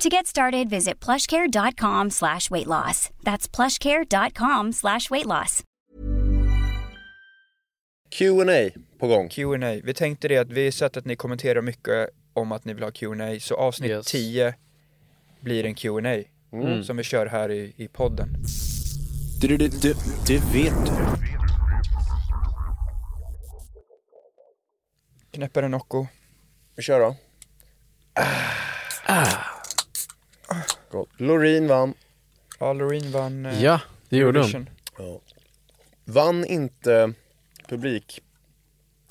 To get started, visit plushcare.com slash weight loss. That's plushcare.com slash weight loss. Q&A på gång. Q&A. Vi tänkte det att vi har sett att ni kommenterar mycket om att ni vill ha Q&A så avsnitt Yes. 10 blir en Q&A Mm. som vi kör här i, i podden. Det, det, det, det vet du. Knäppare Nocco. Vi kör då. Gott. Loreen vann. Ja, Loreen vann eh, Ja, det gjorde hon. Eurovision. Vann inte publik...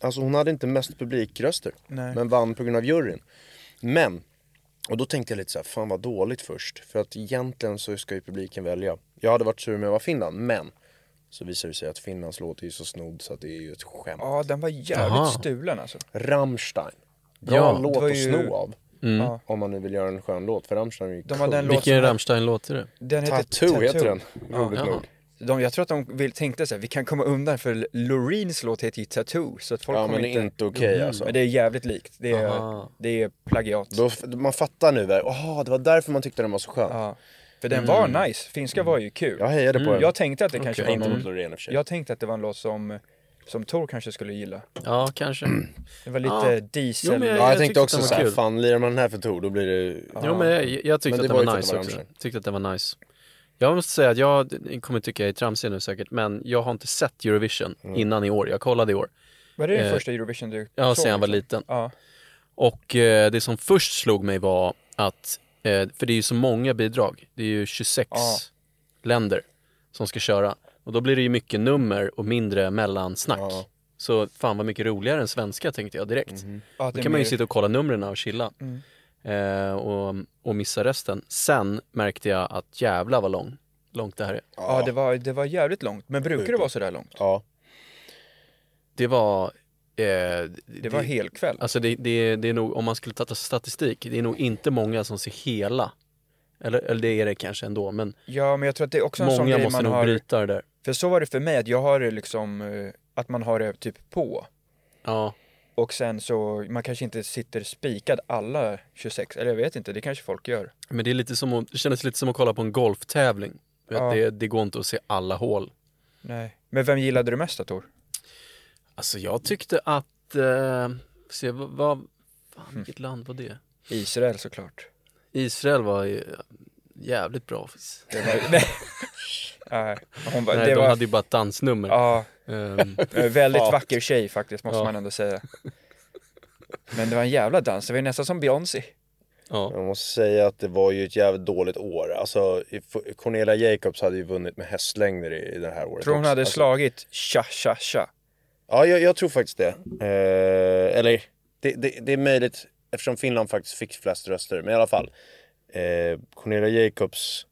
Alltså hon hade inte mest publikröster. Nej. Men vann på grund av juryn. Men, och då tänkte jag lite så här, fan vad dåligt först. För att egentligen så ska ju publiken välja. Jag hade varit sur om jag var Finland, men så visade det sig att Finlands låt är ju så snodd så att det är ju ett skämt. Ja, den var jävligt Aha. stulen alltså. Rammstein. Bra Ja, låt var att ju- sno av. Mm. Ja. Om man nu vill göra en skön låt, för Rammstein är ju De den låt Vilken som- Rammstein-låt är det? Den heter Tattoo heter den, roligt Ja. nog. De, jag tror att de vill, tänkte så här, vi kan komma undan för Loreens låt heter ju Tattoo så att folk Ja kommer men det är inte okej alltså. Men det är jävligt likt. Det är, Aha. det är plagiat. Då, man fattar nu, jaha det var därför man tyckte den var så skön. Ja. För den var nice, finska var ju kul. Jag hejade på den. Jag tänkte att det kanske var inte mot någon, Loreen i och för sig. jag tänkte att det var en låt som, som Tor kanske skulle gilla. Ja, kanske. Det var lite Ja. diesel. Jo, men Ja, jag jag, tänkte också den såhär, fan lirar man den här för Tor då blir det... Jo men jag, jag tyckte Men att det det var att nice också. Tyckte att det var nice. Jag måste säga att jag ni kommer tycka jag är tramsig nu säkert, men jag har inte sett Eurovision Mm. innan i år. Jag kollade i år. Var det den Eh, första Eurovision du Ja, såg, sen jag var liksom? liten. Ja. Och eh, det som först slog mig var att, eh, för det är ju så många bidrag, det är ju 26 Ja. länder som ska köra. Och då blir det ju mycket nummer och mindre mellansnack. Ja. Så fan vad mycket roligare än svenska tänkte jag direkt. Ja, det Då kan man ju sitta och kolla numren och chilla. Mm. Eh, och, och missa resten. Sen märkte jag att jävla vad lång, långt det här är. Ja, det var, det var jävligt långt. Men brukar det vara sådär långt? Ja. Det var... Eh, Det var helkväll. Alltså det, det, det är nog, om man skulle ta statistik, det är nog inte många som ser hela. Eller, eller det är det kanske ändå, men Ja, men jag tror att det är också en sån många måste nog har... bryta det där. För så var det för mig, att jag har det liksom, eh, att man har det typ på. Ja, Och sen så, man kanske inte sitter spikad alla 26, eller jag vet inte, det kanske folk gör. men det är lite som att, det kändes lite som att kolla på en golftävling. Ja. Det, det går inte att se alla hål. Nej. Men vem gillade du mest då Tor? Alltså jag tyckte att, eh, se vad, vad Hm. fan, vilket land var det? Israel såklart. Israel var ju jävligt bra. Det var, nej. Nej, hon bara, Nej, det de var, hade ju bara ett dansnummer. ja, eh, väldigt vacker tjej faktiskt måste Ja. man ändå säga. Men det var en jävla dans, det var ju nästan som Beyoncé. ja. Jag måste säga att det var ju ett jävligt dåligt år. Alltså Cornelia Jacobs hade ju vunnit med hästlängder i, i det här året Tror hon också. hade alltså, slagit tja tja tja. Ja, jag, jag tror faktiskt det. Eh, eller, det, det, det är möjligt eftersom Finland faktiskt fick flest röster. Men i alla fall. Eh, Cornelia Jacobs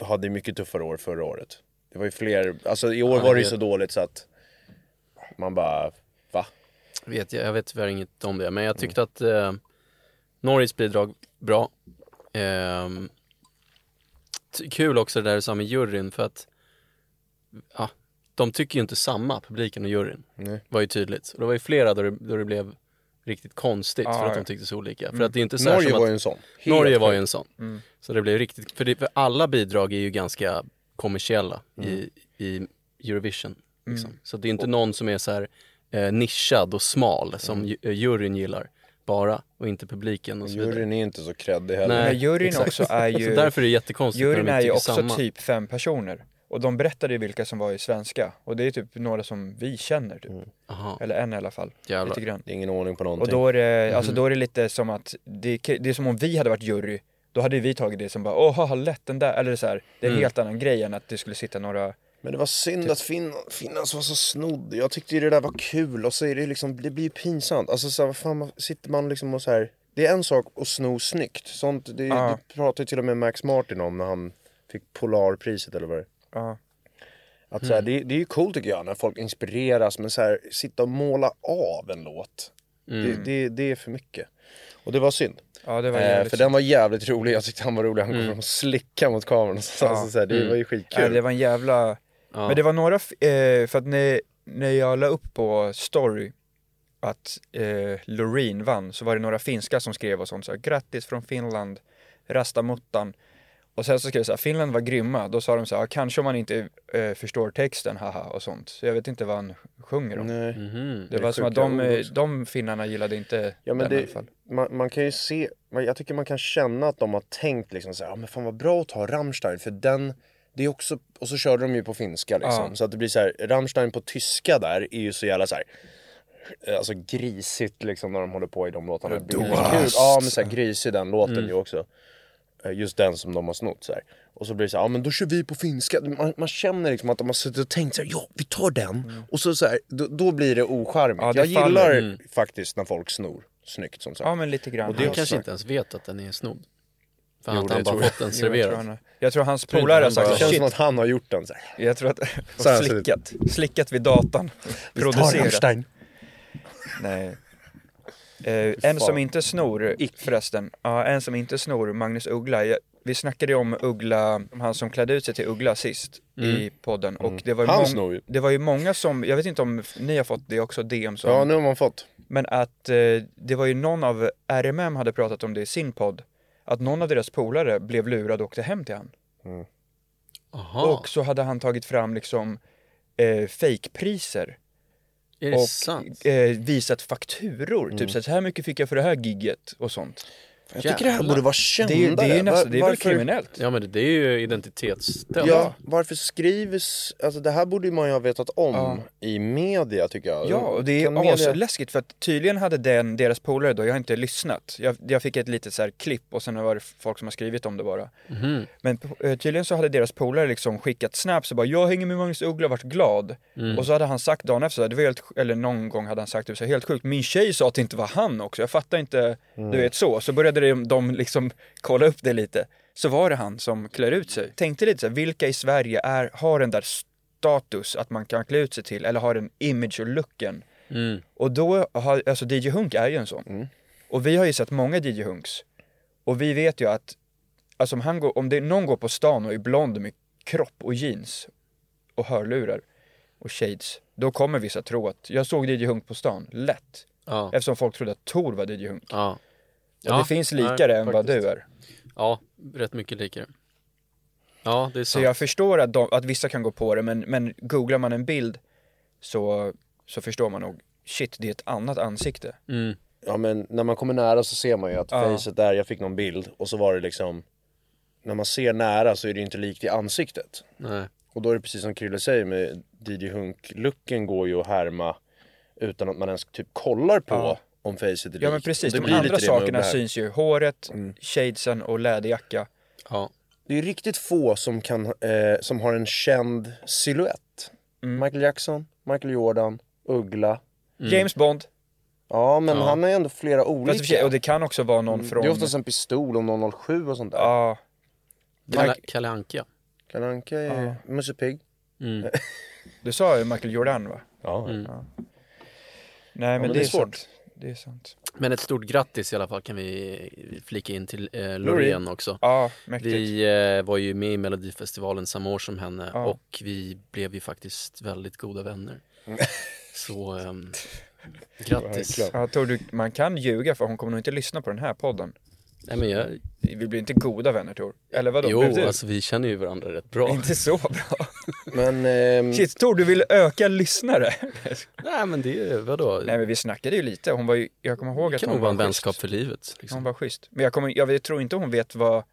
hade mycket tuffare år förra året. Det var ju fler, alltså i år Ja, var det ju så dåligt så att man bara, va? vet, jag, jag vet tyvärr inget om det, men jag tyckte att eh, Norges bidrag, bra. T- kul också det där du sa med juryn, för att ja, de tycker ju inte samma, publiken och juryn. Nej. var ju tydligt. Och det var ju flera då det, då det blev riktigt konstigt Ja, för att de tyckte så olika. För att det är inte så Norge som var att, ju en sån. Helt Norge var ju en sån. Mm. Så det blev riktigt, för, det, för alla bidrag är ju ganska kommersiella Mm. i, i Eurovision. Liksom. Så det är inte någon som är så här eh, nischad och smal som Mm. ju- eh, juryn gillar bara och inte publiken och så vidare. Juryn är inte så creddig heller. Nej, Men juryn exakt. också är Så ju, därför är det jättekonstigt juryn de är ju också samma. typ fem personer. Och de berättade ju vilka som var i svenska. Och det är typ några som vi känner typ. Aha, Eller en i alla fall. jävlar. Lite grann. Det är ingen ordning på Och någonting. då är det, alltså Mhm. då är det lite som att, det, det är som om vi hade varit jury, då hade vi tagit det som bara åh, haha, lätt den där, eller så här. det är en Mm. helt annan grej än att det skulle sitta några, Men det var synd att Finn, Finlands var så snodd. Jag tyckte ju det där var kul och så är det liksom, det blir ju pinsamt. Alltså så här, vad fan, man- sitter man liksom och så här. Det är en sak att sno snyggt. Sånt, det, Ja. det pratade ju till och med Max Martin om när han fick Polarpriset eller vad det är. Ja. Att så här, det, det är ju coolt tycker jag när folk inspireras men så här, sitta och måla av en låt. Det, det, det är för mycket. Och det var synd. Ja, det var Eh, för den var jävligt rolig, jag tyckte han var rolig, han kom fram och slickade mot kameran och så, alltså, så här, det var ju skitkul. Ja, det var en jävla... Ja. Men det var några, eh, för att när, när jag la upp på story att eh, Loreen vann så var det några finska som skrev och sånt så här, grattis från Finland, Rastamuttan. Och sen så skrev jag så här, Finland var grymma, då sa de så här, kanske om man inte eh, förstår texten, haha och sånt. Så jag vet inte vad han sjunger om. Nej. Mhm. Det är var som att de, eh, de finnarna gillade inte Ja men den i alla det, fall. man, man kan ju se, jag tycker man kan känna att de har tänkt liksom så här, ja men fan vad bra att ta Rammstein för den, det är också, och så körde de ju på finska liksom. Ja. Så att det blir så här, Rammstein på tyska där är ju så jävla så här. eh, Alltså grisigt liksom när de håller på i de låtarna. Det blir Du kul. Ja men så här grisig den låten ju också. Eh, Just den som de har snott så här. Och så blir det så här, ja men då kör vi på finska. Man, man känner liksom att de har suttit och tänkt så här, ja vi tar den. Och så, så här, då, då blir det ocharmigt. Ja, det jag faller. gillar faktiskt när folk snor snyggt som sagt. Ja men lite grann. Och det Han kanske snack. inte ens vet att den är snodd. För Jo, att det han bara jag. fått den Jo, jag, tror serverad. han, jag tror hans polare har han sagt Det känns shit, som att han har gjort den så här. jag tror att, och slickat, slickat vid datan, producerat. Nej. Eh, en som inte snor förresten, ja, en som inte snor, Magnus Uggla. Jag, vi snackade ju om Uggla, han som klädde ut sig till Uggla sist i podden. Och det var, ju Han mång- snor ju. det var ju många som, jag vet inte om ni har fått det också, DM som, Ja, nu har man fått. men att eh, det var ju någon av RMM hade pratat om det i sin podd. Att någon av deras polare blev lurad och åkte hem till han. Jaha, Och så hade han tagit fram liksom eh, fejkpriser och sant? eh, visat fakturor. Typ så här, så här mycket fick jag för det här gigget och sånt. Jag tycker det här borde vara Det, kändare. det är, nästan, Var- det är väl varför- kriminellt? Ja men det, det är ju identitetsstöld. Ja, varför skrivs, alltså det här borde man ju ha vetat om Ja. i media tycker jag. Ja, och det Kan är media- asläskigt för att tydligen hade den, deras polare då, jag har inte lyssnat. Jag, jag fick ett litet så här klipp och sen var det folk som har skrivit om det bara. Mhm. Men eh, tydligen så hade deras polare liksom skickat snaps och bara “Jag hänger med Magnus Uggla och varit glad”. Mm. Och så hade han sagt dagen efter, så här, det var helt, eller någon gång hade han sagt det så här, helt sjukt, min tjej sa att det inte var han också, jag fattar inte, Mm. du vet så. Så började de, de liksom kolla upp det lite. Så var det han som klär ut sig. Tänkte lite så här, vilka i Sverige är, har den där status att man kan klä ut sig till, eller har den image och looken. Mm. Och då har, alltså DJ Hunk är ju en sån. Och vi har ju sett många DJ Hunks. Och vi vet ju att, alltså om, han går, om det, någon går på stan och är blond med kropp och jeans och hörlurar och shades, då kommer vissa tro att, jag såg DJ Hunk på stan, lätt. Ja. Eftersom folk trodde att Tor var DJ Hunk. Ja. Och det finns likare nej, än vad du är. Ja, rätt mycket likare. Ja, det är Så sant. jag förstår att, de, att vissa kan gå på det, men, men googlar man en bild så, så förstår man nog, shit, det är ett annat ansikte. Mm. Ja men när man kommer nära så ser man ju att Ja. facet där, jag fick någon bild och så var det liksom När man ser nära så är det inte likt i ansiktet. Nej. Och då är det precis som Krille säger med DJ Hunk-looken går ju att härma utan att man ens typ kollar på Ja. Om facet är. Ja men precis, de andra sakerna syns ju. Håret, shadesen och läderjacka. Ja. Det är ju riktigt få som, kan, eh, som har en känd silhuett. Mm. Michael Jackson, Michael Jordan, Uggla. James Bond. Ja men Ja. han är ändå flera Fast olika. sig- och det kan också vara någon från... Det är oftast en pistol och 007 och sånt där. Ja, Kalle, Kalle Anka. Kalle Anka är Ja. Musse Pigg. Mm. du sa ju Michael Jordan va? Ja. Mm. Nej men, men det, det är är svårt. sant. Det är sant. Men ett stort grattis i alla fall kan vi flika in till eh, Loreen också. Ja, mäktigt. Vi eh, var ju med i Melodifestivalen samma år som henne Ja. och vi blev ju faktiskt väldigt goda vänner. Så ehm, grattis. Ja, tror du, man kan ljuga för hon kommer nog inte lyssna på den här podden. Nej, men jag, Vi blir inte goda vänner Tor. Eller vadå? jo, du? alltså vi känner ju varandra rätt bra. Inte så bra. Men ehm, Shit Tor, du vill öka lyssnare. Nej men det är vadå? Nej men vi snackade ju lite. Hon var ju, jag kommer ihåg det att kan hon nog vara var en vänskap för livet. Hon Liksom. var schysst. Men jag, kommer, jag tror inte hon vet vad,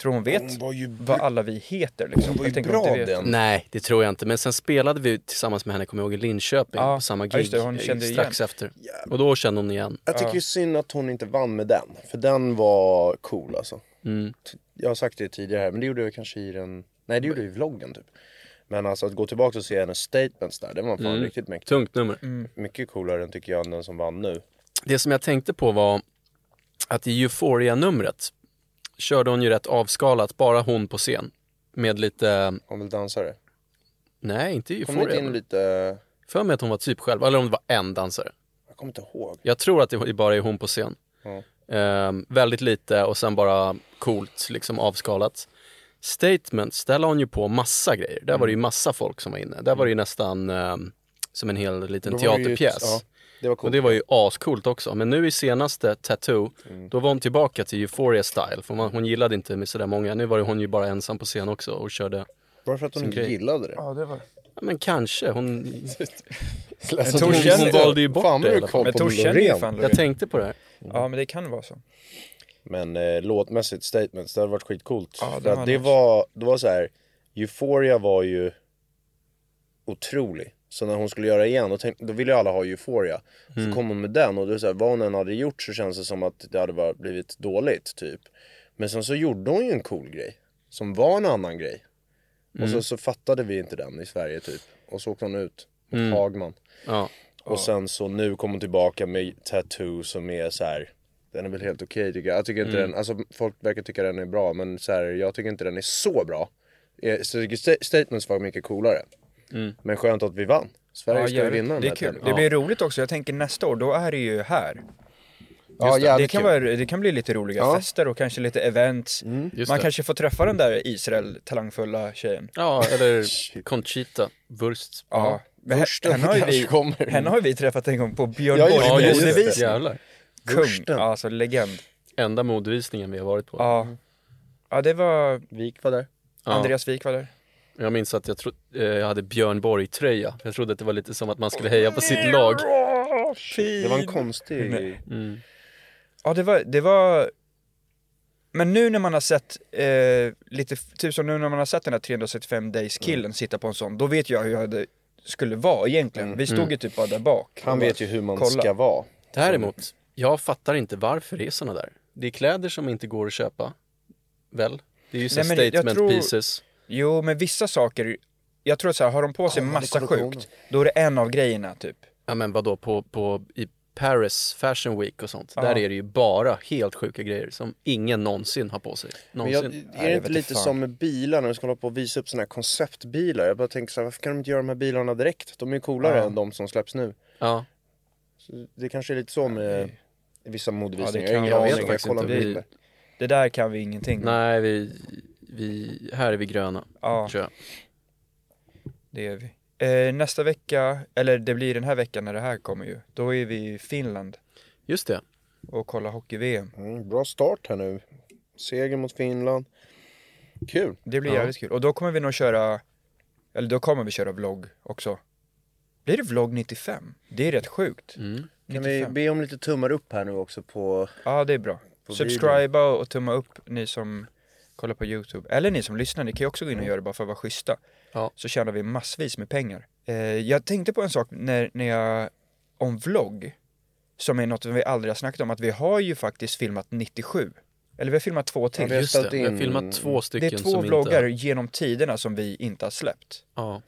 tror hon vet hon var ju, vad alla vi heter liksom. hon var ju Jag bra vet. den. Nej, det tror jag inte. Men sen spelade vi tillsammans med henne, kommer jag ihåg, i Linköping Ja, på samma ja, gig just det, hon kände strax efter. Och då kände hon igen. Jag tycker Ja. synd att hon inte vann med den. För den var cool alltså. Mm. Jag har sagt det tidigare här, men det gjorde jag kanske i den... Nej det gjorde jag i vloggen typ. Men alltså att gå tillbaka och se hennes statements där, det var fan Mm. riktigt mäktigt. Tungt nummer. Mycket coolare än tycker jag än den som vann nu. Det som jag tänkte på var att i Euphoria-numret körde hon ju rätt avskalat, bara hon på scen. Med lite, Hon vill dansare. Nej, inte Kom inte in lite... För mig att hon var typ själv, eller om det var en dansare. Jag kommer inte ihåg. Jag tror att det bara är hon på scen. Ja. Ehm, väldigt lite och sen bara coolt liksom avskalat. Statements, där la hon ju på massa grejer. Där var det ju Mm. massa folk som var inne. Där var det ju nästan ehm, som en hel liten ju ett- teaterpjäs. ja, det var coolt. Och det var ju ascoolt också. Men nu i senaste Tattoo, Mm. då var hon tillbaka till Euphoria style. För man, hon gillade inte med sådär många. Nu var det hon ju bara ensam på scen också och körde. Bara för att hon inte grej. gillade det. Ja, det var Ja, men kanske. Hon, du- känner- hon valde ju bort fan, det koll Men på Tor känner ju fan jag tänkte på det här. Ja, men det kan vara så. Men eh, låtmässigt statements, det hade varit skitcoolt. Ja, det För att det var, det var så här. Euphoria var ju otrolig. Så när hon skulle göra igen, då, tänk, då ville ju alla ha Euphoria. Så kom hon med den och är så här, vad hon än hade gjort så känns det som att det hade bara blivit dåligt typ. Men sen så gjorde hon ju en cool grej. Som var en annan grej. Och så, så fattade vi inte den i Sverige typ. Och så åkte hon ut mot Hagman. Ja. Och sen så nu kom hon tillbaka med Tattoo som är så här. Den är väl helt okej tycker jag. Jag tycker inte den, alltså folk verkar tycka den är bra men så här, jag tycker inte den är så bra. Eh, Så jag tycker sta- Statements var mycket coolare. Men skönt att vi vann. Sverige ska ju vinna den Det är kul. Det blir roligt också. Jag tänker nästa år, då är det ju här. Ja, det. det, kan kul. vara, det kan bli lite roliga Ja. fester och kanske lite events. Just Man det. kanske får träffa den där Israel talangfulla tjejen. Ja, eller Conchita Wurst. Ja. Vursten henne, har vi, kommer. henne har vi träffat en gång på Björn Ja, Borg ja, modevisning. Jävlar. Kung, alltså legend. Enda modevisningen vi har varit på. Ja. Ja, det var Vik var där. Ja. Andreas Wik var där. Jag minns att jag, tro, eh, jag hade Björn Borg-tröja. Jag trodde att det var lite som att man skulle heja på sitt lag. Det var en konstig... Mm. Ja, det var, det var... Men nu när man har sett, eh, lite, typ som nu när man har sett den här 365 days killen Mm. sitta på en sån, då vet jag hur jag det skulle vara egentligen. Vi stod ju typ bara där bak. Han vet ju hur man kolla. ska vara. Däremot, jag fattar inte varför det är såna där. Det är kläder som inte går att köpa. Väl? Det är ju så Nej, statement tror- pieces. Jo, men vissa saker, jag tror att så här, har de på sig Kommande massa sjukt, då är det en av grejerna typ. Ja men vadå, på, på, i Paris Fashion Week och sånt. Ja. Där är det ju bara helt sjuka grejer som ingen någonsin har på sig. Men jag, Någonsin. är jag det inte vet lite fan. som med bilar när de ska hålla på och visa upp såna här konceptbilar? Jag bara tänker så här, varför kan de inte göra de här bilarna direkt? De är ju coolare Ja. än de som släpps nu. Ja, Så det kanske är lite så med vissa modevisningar. Ja, det kan jag har ingen aning, jag kollar inte. inte Vi- det. Där kan vi ingenting nej vi, vi, här är vi gröna. Ja, Tror jag. det är vi. Eh, nästa vecka, eller det blir den här veckan när det här kommer ju, då är vi i Finland Just det. och kollar hockey-VM. Mm, bra start här nu. Seger mot Finland. Kul. Det blir Ja. jävligt kul. Och då kommer vi nog köra, eller då kommer vi köra vlogg också. Blir det vlogg 95? Det är rätt sjukt. Mm. Kan vi 95. be om lite tummar upp här nu också på... Ja, det är bra. På Subscriba och tumma upp ni som kollar på YouTube. Eller ni som lyssnar, ni kan ju också gå in och göra det bara för att vara schyssta. Ja. Så tjänar vi massvis med pengar. Eh, jag tänkte på en sak när, när jag, om vlogg, som är något som vi aldrig har snackat om, att vi har ju faktiskt filmat 97. Eller vi har filmat två till. Ja, vi har Just det. Vi har filmat två det stycken är två som vloggar inte... genom tiderna som vi inte har släppt. Ja.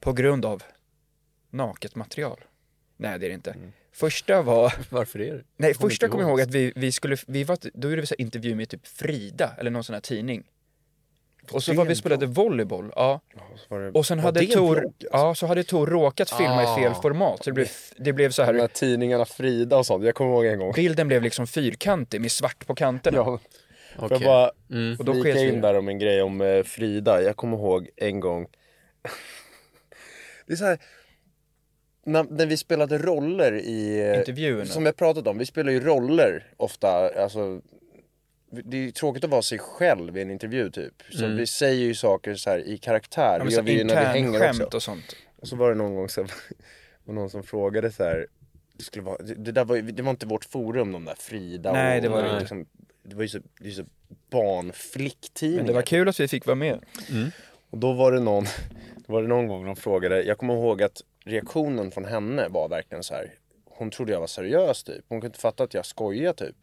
På grund av naket material. Nej, det är det inte. Mm. Första var, Varför är det? nej Kommer första kommer jag ihåg. att vi, vi skulle, vi var, då gjorde vi så här intervju med typ Frida, eller någon sån här tidning. Och så var vi spelade volleyboll, ja. Det- Och sen hade Tor, alltså. ja så hade Tor råkat filma i fel Ah. format. Så det blev, det blev så De här här, tidningarna Frida och sånt, jag kommer ihåg en gång. bilden blev liksom fyrkantig med svart på kanterna. Ja, får Okej. jag bara Mm. Och då flika in där om en grej om eh, Frida. Jag kommer ihåg en gång. det är så här. När, när vi spelade roller i... Intervjuerna. Som jag pratat om, vi spelar ju roller ofta. Alltså, det är tråkigt att vara sig själv i en intervju typ. Så vi säger ju saker så här i karaktär. Ja, Det gör så vi ju när vi hänger internskämt också. och sånt. Och så var det någon gång så var någon som frågade så här. Det, skulle vara, det, det där var, det var inte vårt forum de där Frida Nej, och, det var det och inte. liksom, det var ju så, det så barnflicktidningar. Men det var kul att vi fick vara med. Och då var det någon, då var det någon gång de frågade, jag kommer ihåg att reaktionen från henne var verkligen så här. Hon trodde jag var seriös typ. Hon kunde inte fatta att jag skojar typ.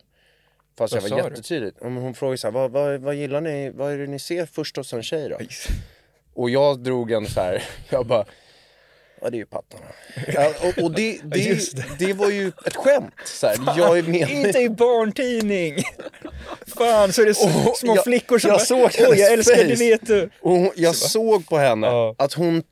Fast Vad jag var jättetydlig. Hon frågade så här, vad, vad, vad gillar ni, vad är det ni ser först hos en tjej då? Och jag drog en så här, jag bara Ja det är ju pattarna. Ja, och och det, det, Just det. var ju ett skämt. Så här. Jag är med. Inte i barntidning! Fan, så är det Och små jag- flickor som jag bara, såg hennes jag älskar face." det vet du! Och hon, jag såg på henne Ja. att hon,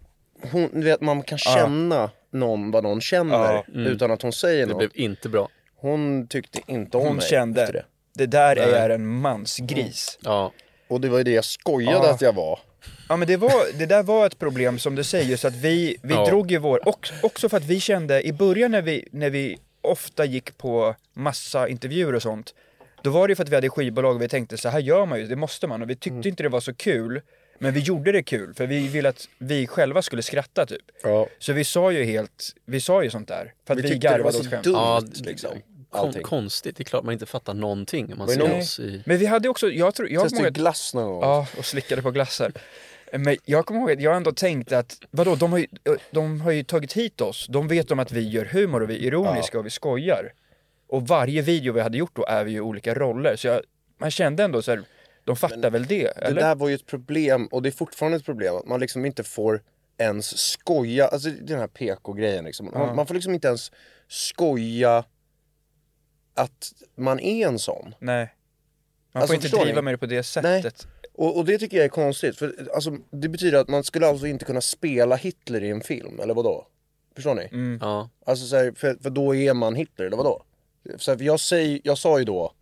hon, du vet man kan känna någon vad någon känner Ja. utan att hon säger Det något. blev inte bra. Hon tyckte inte om Hon mig kände, efter det. det. där är en mansgris. Ja, Och det var ju det jag skojade Ja. att jag var. Ja men det, var, det där var ett problem som du säger, så att vi, vi Ja. drog ju vår, och, också för att vi kände i början när vi, när vi ofta gick på massa intervjuer och sånt, då var det ju för att vi hade skivbolag och vi tänkte så här gör man ju, det måste man och vi tyckte Mm. inte det var så kul, men vi gjorde det kul för vi ville att vi själva skulle skratta typ. Ja. Så vi sa ju helt, vi sa ju sånt där, för att Vi vi, tyckte det var garvade så åt skämt. dumt. ja liksom. Allting. konstigt. Det är klart man inte fattar någonting om man ser oss i... Men vi hade också, jag tror, jag Testade att glass någon gång. Ja, och slickade på glassar. Men jag kommer ihåg att jag ändå tänkte att, vadå, de har ju, de har ju tagit hit oss, de vet om att vi gör humor och vi är ironiska och vi skojar. Och varje video vi hade gjort då är vi ju olika roller, så jag, man kände ändå så här, de fattar väl det, Det eller? där var ju ett problem och det är fortfarande ett problem att man liksom inte får ens skoja, alltså den här PK-grejen liksom. Man, man får liksom inte ens skoja att man är en sån. Nej. Man Alltså, får inte driva ni? med det på det sättet. Och, och det tycker jag är konstigt, för alltså, det betyder att man skulle alltså inte kunna spela Hitler i en film, eller vadå? Förstår ni? Mm. Ja, Alltså så här, för, för då är man Hitler, eller vadå? Så här, för jag, säger, jag sa ju då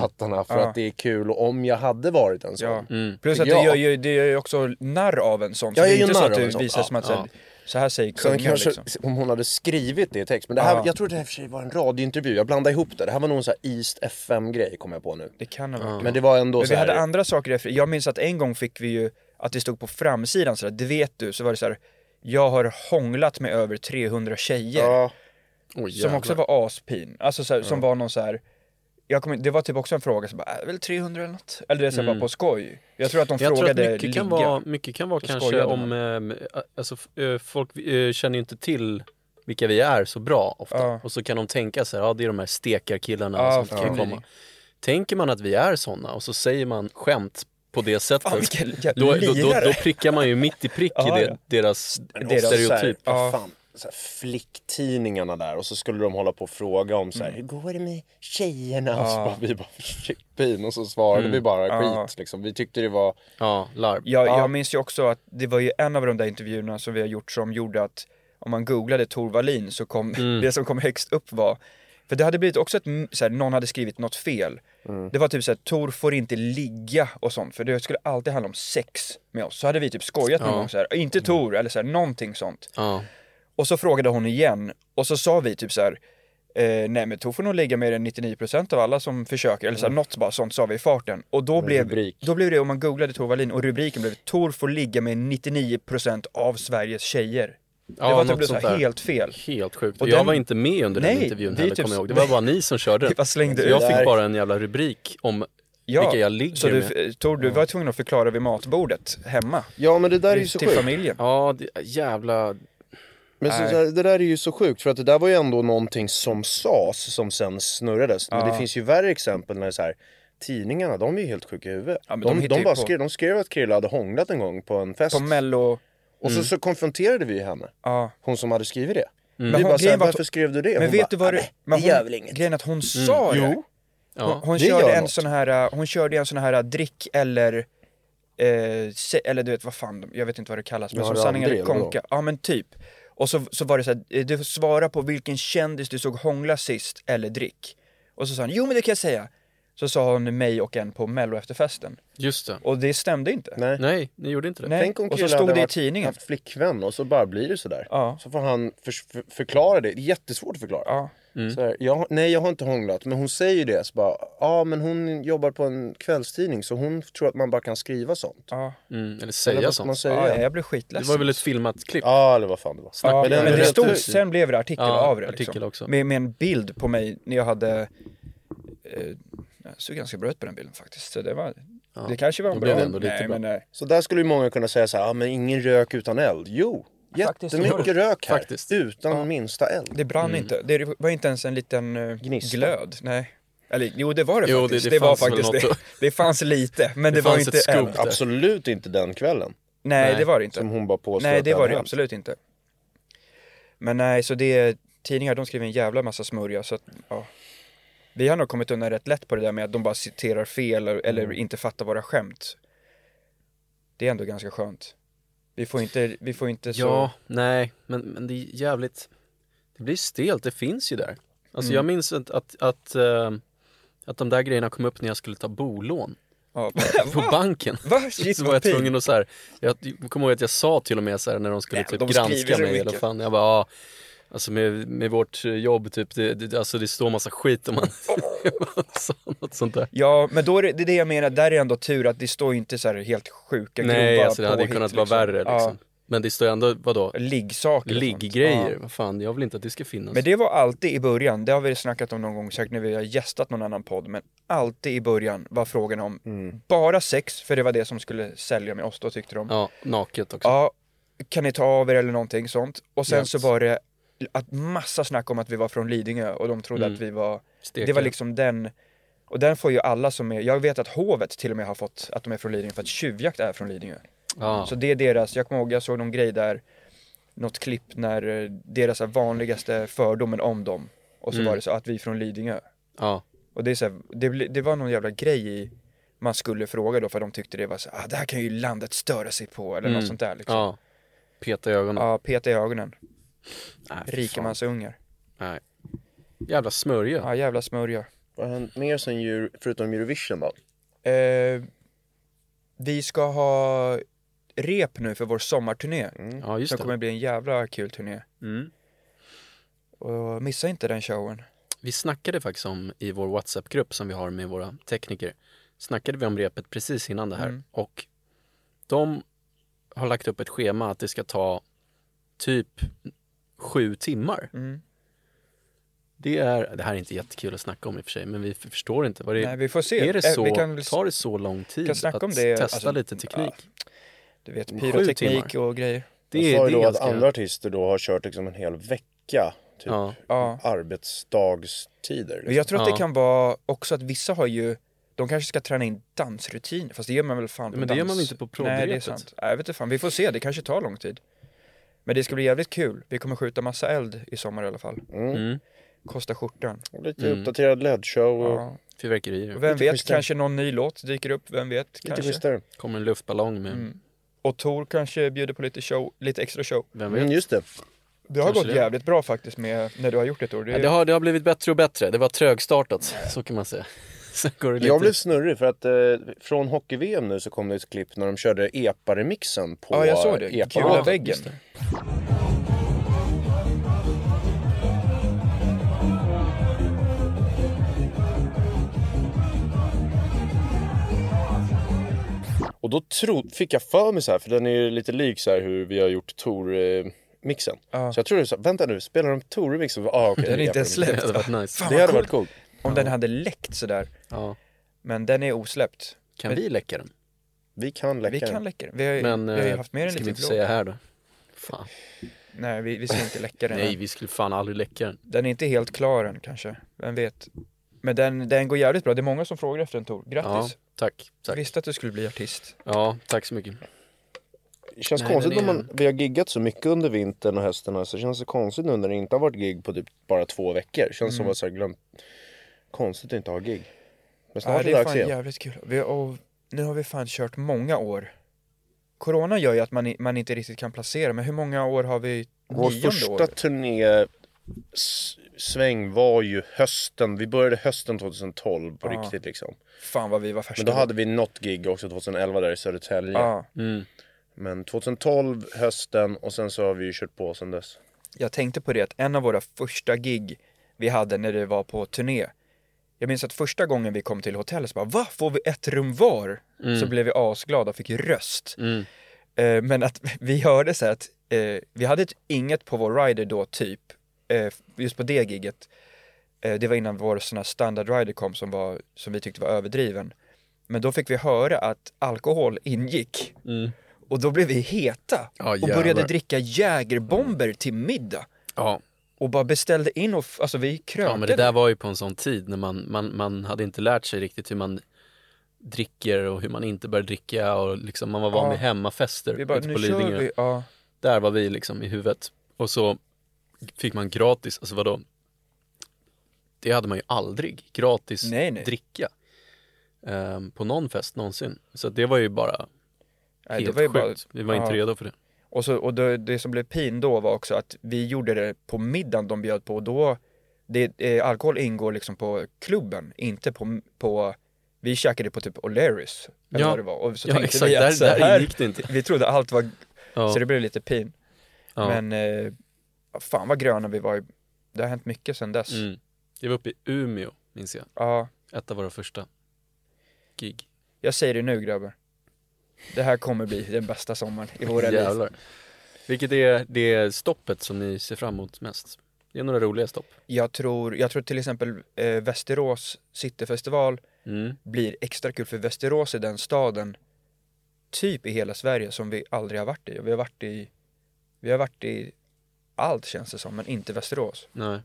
pattarna för Ja. att det är kul och om jag hade varit en sån. Ja. mm. Plus att Ja. det gör ju, det gör ju också narr av en sån, så Ja, det är jag inte så att du visar Ja, som att så här, ja. så här säger kungen kanske, liksom. om hon hade skrivit det i text, men det här, Ja. jag tror det här för sig var en radiointervju, jag blandade ihop det. Det här var nog en sån här East FM-grej kom jag på nu. Det kan ha varit. Men det var ändå Men så vi här, hade andra saker. Jag minns att en gång fick vi ju att det stod på framsidan sådär, det vet du, så var det så här. Jag har hånglat med över 300 tjejer. ja, Oj, som också var aspin. Alltså så här, som var någon så här. Jag kommer, det var typ också en fråga som bara, är det väl 300 eller något? Eller det är så här, bara på skoj. Jag tror att de Jag tror att frågade mycket kan vara, mycket kan vara Så kanske om, eh, alltså eh, folk eh, känner ju inte till vilka vi är så bra ofta. Ja. Och så kan de tänka så här, ja det är de här stekarkillarna Ja, som kan ja. komma. Tänker man att vi är sådana och så säger man skämt på det sättet. Fan, då, då, då, då prickar man ju mitt i prick Ja, i ja. det, deras Deras stereotyp. Här, Ja. fan, så här, flicktidningarna där och så skulle de hålla på och fråga om så här, hur går det med tjejerna? Och så Ja. bara, vi bara, fin och så svarade vi bara Ja. skit liksom. Vi tyckte det var, Ja, larv. Jag, Ja. jag minns ju också att det var ju en av de där intervjuerna som vi har gjort som gjorde att om man googlade Tor Wallin så kom Mm. det som kom högst upp var för det hade blivit också ett, så här, någon hade skrivit något fel. Det var typ såhär, Tor får inte ligga och sånt för det skulle alltid handla om sex med oss. Så hade vi typ skojat någon Ja. gång såhär, inte Tor eller såhär, någonting sånt. Ja. Och så frågade hon igen och så sa vi typ så här. Eh, nej men Tor får nog ligga mer än 99% av alla som försöker, eller så här, något bara sånt sa vi i farten. Och då blev, rubrik. då blev det, om man googlade Tor Wallin och rubriken blev Tor får ligga med 99% av Sveriges tjejer. Det Ja, var det något blev så här där. helt fel. Helt sjukt. Och jag den- var inte med under den Nej, intervjun det är heller typ kommer jag ihåg. Det var bara ni som körde den. Så jag Där- fick bara en jävla rubrik om vilka jag ligger så du, med. Tor, du var tvungen att förklara vid matbordet hemma. ja men det där är ju så till sjukt. familjen. Ja, det, jävla... Men så, så det där är ju så sjukt för att det där var ju ändå någonting som sades som sen snurrades. Men Ja. det finns ju värre exempel när det är så här, tidningarna de är ju helt sjuka i huvudet. Ja, men de de, de, bara på. skrev, de skrev att Krille hade hånglat en gång på en fest. På mello, och så, så konfronterade vi henne, ja. hon som hade skrivit det. Men Vi hon- bara såhär, varför skrev du det? Men hon vet bara, du vad "Ah, det, men det gör hon, väl inget. grejen är att hon sa det. Jo, Hon, Ja. hon det körde en något. sån här, uh, hon körde en sån här drick eller, eh, se, eller du vet vad fan, jag vet inte vad det kallas, men Ja, som sanning eller konka. Ja men typ. Och så, så var det så här, eh, du får svara på vilken kändis du såg hångla sist eller drick. Och så sa hon, jo men det kan jag säga. Så sa hon mig och en på mello efterfesten. Just det. Och det stämde inte. Nej. Nej, ni gjorde inte det. Nej. Tänk om och så stod det i tidningen. haft flickvän och så bara blir det sådär. Ja. Så får han för, för, förklara det. Det är jättesvårt att förklara. Ja. Så här, jag, nej jag har inte hånglat, men hon säger ju det. Så bara, ja men hon jobbar på en kvällstidning så hon tror att man bara kan skriva sånt. Ja. Mm, eller Eller säga vad ska man sånt. säga? ja, Ja, jag blev Det skitledsen. var väl ett filmat klipp? eller vad fan det var. Ja, Men men, det det stod, sen blev det artikel Ja, av det. artikel Liksom. också. Med, med en bild på mig när jag hade, eh, jag såg ganska bra ut på den bilden faktiskt. Så det var, det kanske var en bra. blev det ändå lite nej, bra. men nej. Så där skulle ju många kunna säga så här, ja men ingen rök utan eld. Jo, Faktiskt, jättemycket rök här. Faktiskt. Utan minsta eld. Det brann Mm. inte. Det var inte ens en liten uh, Gnista. glöd. Nej. Eller jo det var det Jo, faktiskt. det- Det, det var faktiskt det. Det fanns lite, men det, Det var fanns inte eld. Absolut inte den kvällen. Nej, Nej, det var det inte. Som hon bara påstår Nej, det var det hänt. absolut inte. Men nej, så det, tidningar de skriver en jävla massa smörja så att, ja. Vi har nog kommit undan rätt lätt på det där med att de bara citerar fel eller, eller Mm. inte fattar våra skämt. Det är ändå ganska skönt. Vi får inte, vi får inte så... Ja, nej, men, men det är jävligt, det blir stelt, det finns ju där. Alltså Mm. jag minns att, att, att, eh, att de där grejerna kom upp när jag skulle ta bolån Ja. på banken. Va? Shit så var jag tvungen att så här, jag kommer ihåg att jag sa till och med så här när de skulle Nej, typ de granska mig eller fan, jag bara ja, Alltså med, med vårt jobb typ, det, det, alltså det står massa skit om man sa något sånt där. Ja, men då är det, det är det jag menar, där är det ändå tur att det står inte så här helt sjuka Nej, grova alltså det hade ju kunnat vara värre liksom. Men det står ju ändå, vadå, Ja, liggsaker ligggrejer, Ja. vad fan, jag vill inte att det ska finnas. Men det var alltid i början, det har vi snackat om någon gång säkert när vi har gästat någon annan podd, men alltid i början var frågan om bara sex, för det var det som skulle sälja med oss då tyckte de. Ja, naket också. Ja, kan ni ta av er eller någonting sånt? Och sen Yes. så var det att massa snack om att vi var från Lidingö och de trodde Mm. att vi var, Stekiga. det var liksom den, och den får ju alla som är, jag vet att hovet till och med har fått att de är från Lidingö för att tjuvjakt är från Lidingö. ja. Så det är deras, jag kommer ihåg, jag såg någon grej där, något klipp när eh, deras vanligaste fördomen om dem, och så Mm. var det så att vi är från Lidingö. ja. Och det är så här, det, det var någon jävla grej i, man skulle fråga då för de tyckte det var så ah, det här kan ju landet störa sig på eller något Mm. sånt där liksom. ja. Peta i ögonen. Ja, peta i ögonen. Nej. Rikemansungar. Nej. Jävla smörja. Ja, jävla smörja. Vad har hänt mer sen Euro, förutom Eurovision då? Eh, vi ska ha rep nu för vår sommarturné. Ja, just Som det. kommer bli en jävla kul turné. Mm. Och missa inte den showen. Vi snackade faktiskt om i vår WhatsApp-grupp som vi har med våra tekniker. Snackade vi om repet precis innan det här Mm. och de har lagt upp ett schema att det ska ta typ sju timmar. Mm. Det är, det här är inte jättekul att snacka om i och för sig, men vi förstår inte vad det Nej, vi får se. Är det Eh, så, vi kan väl- tar det så lång tid kan snacka att om det, testa alltså, lite teknik? Du vet, pyroteknik och grejer. Det De är, sa det då att ganska... andra artister då har kört liksom en hel vecka, typ Ja, Ja. arbetsdagstider. Men Liksom. jag tror att Ja. det kan vara också att vissa har ju de kanske ska träna in dansrutiner, fast det gör man väl fan på Men det gör dans. man väl inte på Nej, det är sant. Nej, jag vet inte fan. Vi får se, det kanske tar lång tid. Men det ska bli jävligt kul. Vi kommer skjuta massa eld i sommar i alla fall. Mm. mm. Kosta skjortan. Och Lite Mm. uppdaterad LED-show och Ja. fyrverkerier. Och vem Lite vet, schysstare. kanske någon ny låt dyker upp, vem vet? lite Kanske. schysstare. Kommer en luftballong med, Mm. Och Tor kanske bjuder på lite show, lite extra show. vem vet? Mm, just det. Det har Kanske gått det. jävligt bra faktiskt med, när du har gjort det Tor. Det Ja, det, har, det har blivit bättre och bättre. Det var trögstartat, så kan man säga. Jag blev snurrig för att eh, från hockey-VM nu så kom det ett klipp när de körde EPA-remixen på Ja, jag såg det. EPA. Gula Ja, väggen. just det. Och då tro, fick jag för mig så här, för den är ju lite lik så här hur vi har gjort Tor-mixen. Ja. Så jag trodde så vänta nu, spelar de Tor-remixen? Ah, okay, Den är inte släppt. Det hade varit nice. Fan, Det hade varit coolt. Om den hade läckt sådär. Ja. Men den är osläppt. Kan Men- vi läcka den? Vi kan läcka Vi kan den. läcka den. Vi har, ju- Men vi har ju eh, haft med en ska vi liten inte säga här då? Fan. Nej, vi, vi ska inte läcka den. Nej, vi skulle fan aldrig läcka den. Den är inte helt klar än kanske. Vem vet. Men den, den går jävligt bra. Det är många som frågar efter den Tor. Ja, Grattis. tack. Jag tack. visste att du skulle bli artist. Ja, tack så mycket. Det känns Nej, konstigt den när är- man, vi har giggat så mycket under vintern och hösten. Så det känns så konstigt nu när det inte har varit gig på typ bara två veckor. Det känns som Mm. att så här, glömt, konstigt att inte ha gig. Men snart Ja, är det är dags fan igen. jävligt kul. Vi, och nu har vi fan kört många år. Corona gör ju att man, man inte riktigt kan placera, men hur många år har vi? Vår Nionde första året? turné sväng var ju hösten, vi började hösten 2012 på Ja. riktigt liksom. Fan vad vi var första. Men då hade vi något gig också 2011 där i Södertälje. Ja, Mm. Men 2012 hösten och sen så har vi ju kört på sen dess. jag tänkte på det att en av våra första gig vi hade när det var på turné. Jag minns att första gången vi kom till hotellet så bara Va? Får vi ett rum var? Så blev vi asglada och fick röst. Mm. Eh, men att vi hörde så här att eh, vi hade ett, inget på vår rider då typ, eh, just på det giget. Det var innan vår sån här standard rider kom som, var, som vi tyckte var överdriven. Men då fick vi höra att alkohol ingick. Mm. Och då blev vi heta Ja, och började dricka jägerbomber till middag. Ja. Och bara beställde in och, alltså vi krökade. ja, men det där var ju på en sån tid när man, man, man hade inte lärt sig riktigt hur man dricker och hur man inte bör dricka och liksom man var van Ja. vid hemmafester vi bara, ute nu på Lidingö. vi. Ja. Där var vi liksom i huvudet. Och så fick man gratis, alltså vadå? Det hade man ju aldrig, gratis Nej, nej. dricka. ehm, på någon fest någonsin. Så det var ju bara Nej, helt det var ju sjukt. bara, Vi var inte ja. redo för det. Och, så, och det, det som blev pin då var också att vi gjorde det på middagen de bjöd på och då, det, eh, alkohol ingår liksom på klubben, inte på, på vi käkade på typ O'Learys, eller Ja. vad det var. Och så Ja tänkte exakt, vi att så där här- ingick det inte. Vi trodde allt var, Ja. så det blev lite pin. ja. Men, eh, fan vad gröna vi var. i- Det har hänt mycket sedan dess. mm. Vi var uppe i Umeå, minns jag. Ja, Ett av våra första gig. jag säger det nu grabbar. Det här kommer bli den bästa sommaren i våra liv. Jävlar. Vilket är det stoppet som ni ser fram emot mest? Det är några roliga stopp. Jag tror, jag tror till exempel eh, Västerås Cityfestival Mm. blir extra kul för Västerås är den staden typ i hela Sverige som vi aldrig har varit i. Vi har varit i, vi har varit i allt känns det som, men inte Västerås. Nej.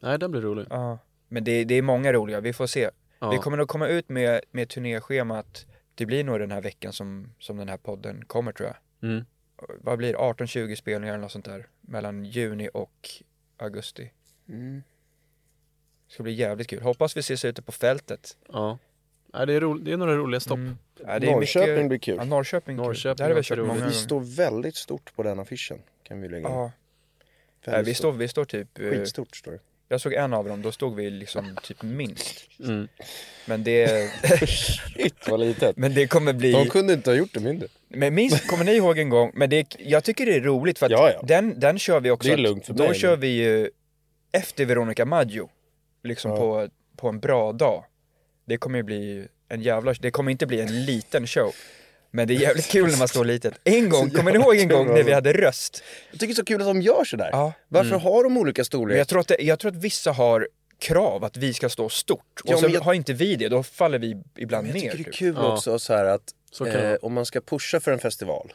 Nej, den blir rolig. Ja. Men det, det är många roliga, vi får se. Ja. Vi kommer nog komma ut med, med turnéschemat, det blir nog den här veckan som, som den här podden kommer tror jag. Mm. Vad blir det? 18-20 spelningar eller något sånt där mellan juni och augusti. Mm. Det ska bli jävligt kul. Hoppas vi ses ute på fältet. Ja. Nej, det, är ro... det är några roliga stopp. Mm. Ja, det är Norrköping mycket... blir kul. Ja, Norrköping, kul. Norrköping Där har vi kört roligt. många Vi gånger. står väldigt stort på den affischen, kan vi lägga in. Ja, Väldigt Nej, vi står, vi står typ, eh, Skitstort står det. Jag såg en av dem, då stod vi liksom typ minst. Mm. Men det, Shit vad litet. men det kommer bli, De kunde inte ha gjort det mindre. men minst, kommer ni ihåg en gång, men det, jag tycker det är roligt för att Ja, ja. Den, den kör vi också, Det är lugnt för då mig. kör vi ju efter Veronica Maggio, liksom Ja. på, på en bra dag. Det kommer ju bli en jävla, det kommer inte bli en liten show. Men det är jävligt kul när man står litet. En gång, kommer ni ihåg en gång när vi hade röst? Jag tycker det är så kul att de gör sådär. Ja. Varför har de olika storlekar? jag tror, att det, jag tror att vissa har krav att vi ska stå stort. Och Ja, så men jag- har inte vi det, då faller vi ibland Jag ner. tycker det är typ. kul Ja. också så här att Så eh, om man ska pusha för en festival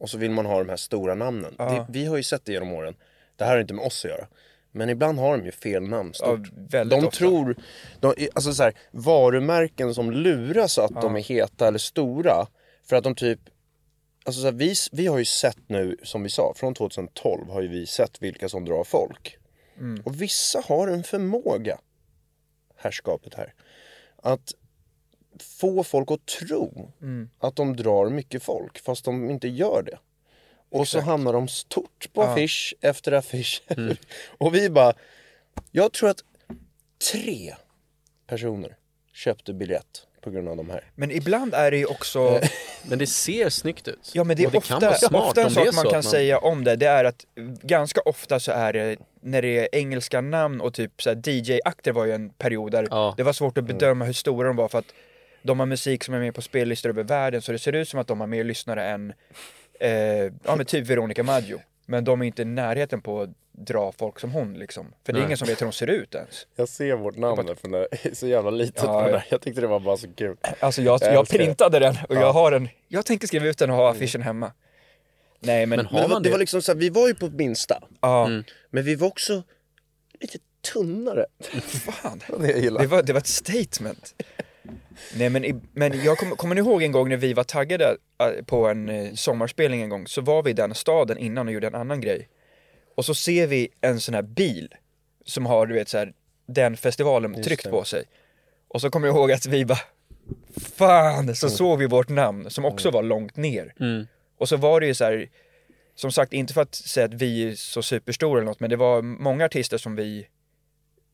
och så vill man ha de här stora namnen. Ja. Det, vi har ju sett det genom åren. Det här har inte med oss att göra. Men ibland har de ju fel namn Ja, stort. väldigt de ofta. tror, de, alltså så här, varumärken som luras att de är heta eller stora. För att de typ, alltså så här, vi, vi har ju sett nu, som vi sa, från 2012 har ju vi sett vilka som drar folk. Mm. Och vissa har en förmåga, herrskapet här, att få folk att tro Mm. att de drar mycket folk fast de inte gör det. Och så hamnar de stort på Ja. Mm. affisch efter affisch. och vi bara, jag tror att tre personer köpte biljett på grund av de här. Men ibland är det ju också, Men det ser snyggt ut. ja men det är kan ofta, smart ofta en det sak man kan man- säga om det, det är att ganska ofta så är det, när det är engelska namn och typ så här DJ-akter var ju en period där Ja. det var svårt att bedöma hur stora de var för att de har musik som är med på spellistor över världen så det ser ut som att de har mer lyssnare än, eh, ja men typ Veronica Maggio. Men de är inte i närheten på dra folk som hon liksom. För det är Nej. ingen som vet hur de ser ut ens. Jag ser vårt namn där, för det är så jävla litet Ja, på ja. där. Jag tyckte det var bara så kul. Alltså jag, Jag jag printade den och Ja. jag har den, jag tänker skriva ut den och ha affischen hemma. Nej men, Men har Men det var, man det det? var liksom så här, vi var ju på minsta. ja, Mm. Men vi var också lite tunnare. fan. Det jag gillar. Det var, det var ett statement. Nej men, i- men jag kommer, kommer ni ihåg en gång när vi var taggade äh, på en eh, sommarspelning en gång, så var vi i den staden innan och gjorde en annan grej. Och så ser vi en sån här bil som har, du vet så här, den festivalen Just tryckt det. på sig. Och så kommer jag ihåg att vi bara, fan, så såg vi vårt namn som också var långt ner. Mm. Och så var det ju så här, som sagt inte för att säga att vi är så superstora eller något, men det var många artister som vi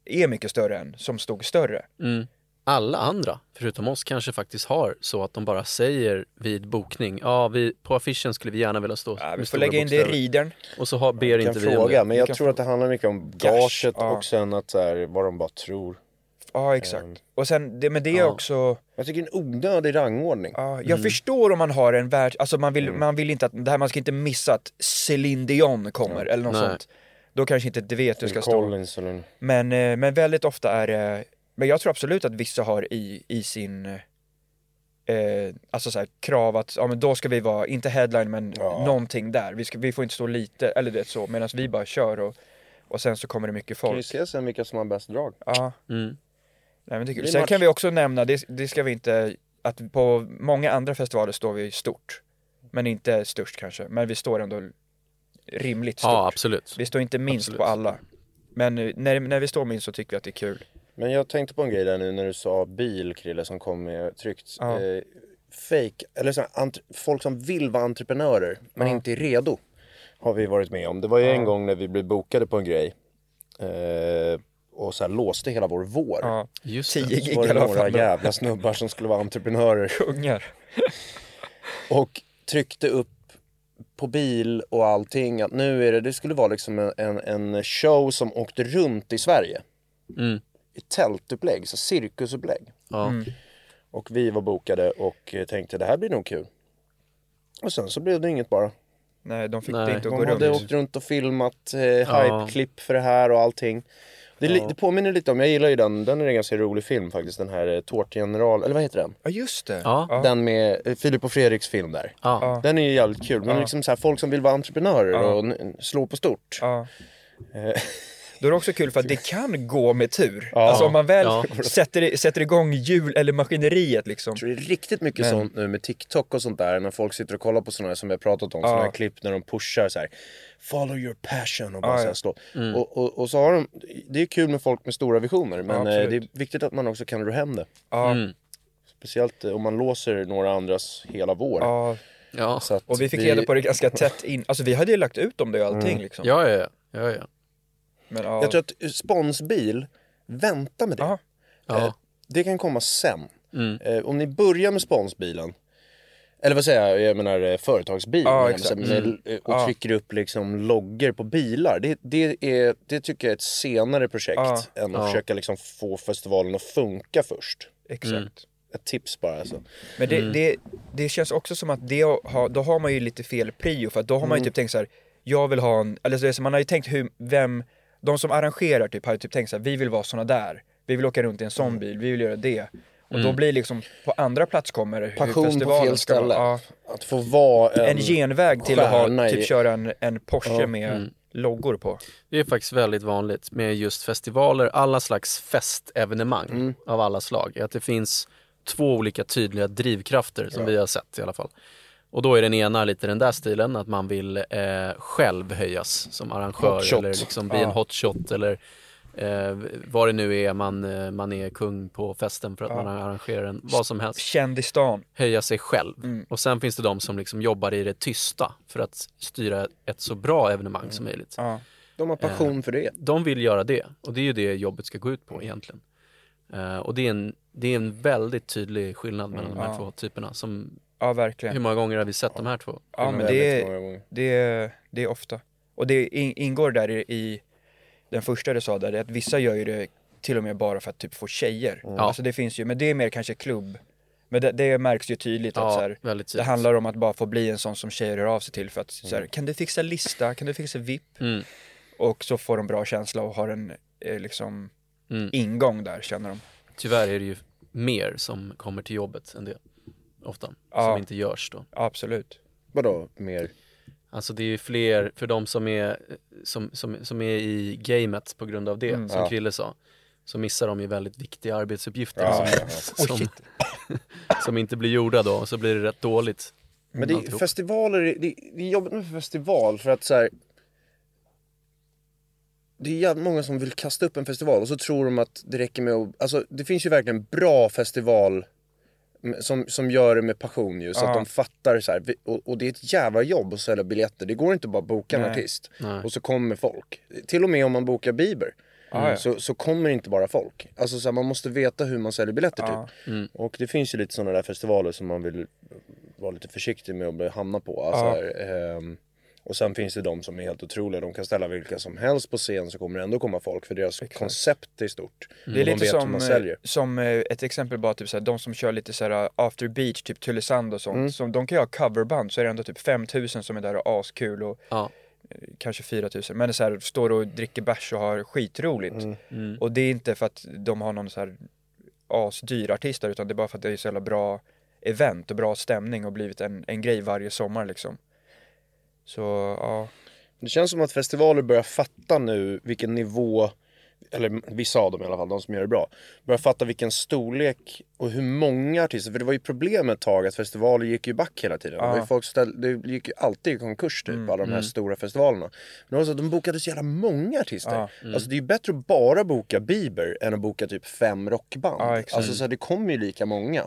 är mycket större än, som stod större. Mm. Alla andra, förutom oss, kanske faktiskt har så att de bara säger vid bokning, ja, vi, på affischen skulle vi gärna vilja stå Ja, vi får lägga in det i bokstäver." ridern. Och så har, ber Jag kan inte vi om fråga, det. men jag kan tror att det handlar mycket om gaget ja. och sen att så här, vad de bara tror. Ja, exakt. Ehm, Och sen, det, men det är ja. också, Jag tycker en onödig rangordning. ja, jag förstår om man har en värld, alltså man vill, Mm. man vill inte att, det här, man ska inte missa att Céline Dion kommer eller något Nej. sånt. Då kanske inte det vet du ska stå. Collins eller... Men, eh, men väldigt ofta är det, men jag tror absolut att vissa har i, i sin, eh, alltså så här, krav att, ja men då ska vi vara, inte headline men Ja. någonting där. Vi, ska, vi får inte stå lite, eller det så, medan vi bara kör och, och sen så kommer det mycket Kan vi folk. se sen vilka som har bäst drag? Ja, Mm. nej men det är kul. Det är Sen match. kan vi också nämna, det, det ska vi inte, att på många andra festivaler står vi stort. Men inte störst kanske, men vi står ändå rimligt stort. Ja, absolut. Vi står inte minst Absolut. på alla. Men eh, när, när vi står minst så tycker vi att det är kul. Men jag tänkte på en grej där nu när du sa bil Krille som kom med tryckt. Ja. Eh, fake, eller så folk som vill vara entreprenörer men inte är redo. Har vi varit med om. Det var ju en gång när vi blev bokade på en grej. Eh, och så här låste hela vår vår. Ja, Just 10 det. gig Så i var det alla några jävla snubbar som skulle vara entreprenörer. Kungar. Och tryckte upp på bil och allting att nu är det, det skulle vara liksom en, en, en show som åkte runt i Sverige. Mm. I tältupplägg, så cirkusupplägg. Ja. Och vi var bokade och eh, tänkte det här blir nog kul. Och sen så blev det inget bara. Nej, de fick Nej. det inte att De gå hade runt. åkt runt och filmat eh, hype-klipp för det här och allting. Det, li- det påminner lite om, jag gillar ju den, den är en ganska rolig film faktiskt, den här eh, Tårtgeneral, eller vad heter den? Ja, just det. Ja. Den med eh, Filip och Fredriks film där. Ja. Den är ju jävligt kul, men Ja. liksom så här, folk som vill vara entreprenörer Ja. och slå på stort. Då är det också kul för att det kan gå med tur. Ja. Alltså om man väl Ja. sätter, sätter igång hjul eller maskineriet liksom. Jag tror det är riktigt mycket Men- sånt nu med TikTok och sånt där när folk sitter och kollar på sådana här som vi har pratat om, Ja. sådana här klipp när de pushar så här Follow your passion och bara här ja. slå. Och, och, och så har de, det är kul med folk med stora visioner men Ja, eh, det är viktigt att man också kan ro hem det. Mm. Speciellt eh, om man låser några andras hela vår. ja. Ja. Så att Och vi fick reda på det ganska tätt in. Alltså vi hade ju lagt ut om det och allting liksom. Ja, ja, ja. ja, ja. Men, ja. Jag tror att eh, sponsbil, vänta med det. Ja. ja. Eh, Det kan komma sen. Mm. Eh, om ni börjar med sponsbilen, eller vad säger jag, jag menar eh, företagsbil, Ja, med- Mm. eh, och Ja. trycker upp liksom loggor på bilar. Det, det, är, det tycker jag är ett senare projekt Ja. än att Ja. försöka liksom få festivalen att funka först. Exakt. Mm. Ett tips bara alltså. Men det, det, det känns också som att det har, då har man ju lite fel prio för att då har man ju typ tänkt så här. jag vill ha en, eller så är det så man har ju tänkt hur, vem, de som arrangerar typ har ju typ tänkt så här, vi vill vara såna där, vi vill åka runt i en sån bil, vi vill göra det. Och då blir liksom på andra plats kommer hur Passion på festivalen fel ska vara. ställe. Ja, Att få vara en... en genväg till att ha, i- typ köra en, en Porsche Ja. med loggor på. Det är faktiskt väldigt vanligt med just festivaler, alla slags festevenemang Mm. av alla slag. Att det finns två olika tydliga drivkrafter som vi har sett i alla fall. Och då är den ena lite den där stilen, att man vill eh, själv höjas som arrangör eller liksom bli Ja. en hotshot eller eh, vad det nu är, man, eh, man är kung på festen för att man arrangerar en, vad som helst. Känd i stan. höja sig själv. Mm. Och sen finns det de som liksom jobbar i det tysta för att styra ett så bra evenemang som möjligt. Ja. De har passion för det. De vill göra det och det är ju det jobbet ska gå ut på egentligen. Eh, och det är, en, det är en väldigt tydlig skillnad mellan de här Ja. två typerna. Som, ja, hur verkligen. många gånger har vi sett de här två? Ja, men det är, det, är, det är ofta. Och det in- ingår där i, i den första du sa där, att vissa gör ju det till och med bara för att typ få tjejer. Ja. Alltså det finns ju, men det är mer kanske klubb. Men det, det märks ju tydligt att så Ja, här, väldigt det tydligt. handlar om att bara få bli en sån som tjejer hör av sig till för att så här, kan du fixa lista, kan du fixa VIP? Mm. Och så får de bra känsla och har en eh, liksom Mm. ingång där känner de. Tyvärr är det ju mer som kommer till jobbet än det. Ofta. Ja. Som inte görs då. Absolut. Vadå mer? Alltså det är ju fler, för de som är, som, som, som är i gamet på grund av det, Mm. som Ja. Krille sa, så missar de ju väldigt viktiga arbetsuppgifter Ja, som, ja, som, som inte blir gjorda då, och så blir det rätt dåligt. Men det, Alltihop. festivaler, det, det är jobbigt med festival för att så här. Det är jävligt många som vill kasta upp en festival och så tror de att det räcker med att, alltså det finns ju verkligen bra festival som, som gör det med passion ju, så Ja. att de fattar så här, och, och det är ett jävla jobb att sälja biljetter. Det går inte bara att boka en Nej. artist Nej. och så kommer folk. Till och med om man bokar Bieber. Ja. Så, så kommer inte bara folk. Alltså så här, man måste veta hur man säljer biljetter Ja. typ. Mm. Och det finns ju lite sådana där festivaler som man vill vara lite försiktig med att bli- hamna på. Alltså Ja. här, ehm, och sen finns det de som är helt otroliga. De kan ställa vilka som helst på scen så kommer det ändå komma folk för deras koncept är stort. Det är de lite som, eh, som eh, ett exempel bara typ såhär, de som kör lite såhär after beach, typ Tylösand och sånt. Mm. Som, de kan ju ha coverband så är det ändå typ 5000 som är där och askul och Ja. kanske 4000. Men det är så här, står och dricker bärs och har skitroligt. Mm. Och det är inte för att de har någon så här asdyr artist där, utan det är bara för att det är så jävla bra event och bra stämning och blivit en, en grej varje sommar liksom. Så ja, Det känns som att festivaler börjar fatta nu vilken nivå eller vissa av dem i alla fall, de som gör det bra, börjar fatta vilken storlek och hur många artister, för det var ju problemet ett tag att festivaler gick ju back hela tiden. Det, var ju folk ställ, det gick ju alltid i konkurs typ, Mm, alla de här stora festivalerna. Men det var så att de bokade så jävla många artister. Alltså det är ju bättre att bara boka Bieber än att boka typ fem rockband. Exakt. alltså så här, det kommer ju lika många.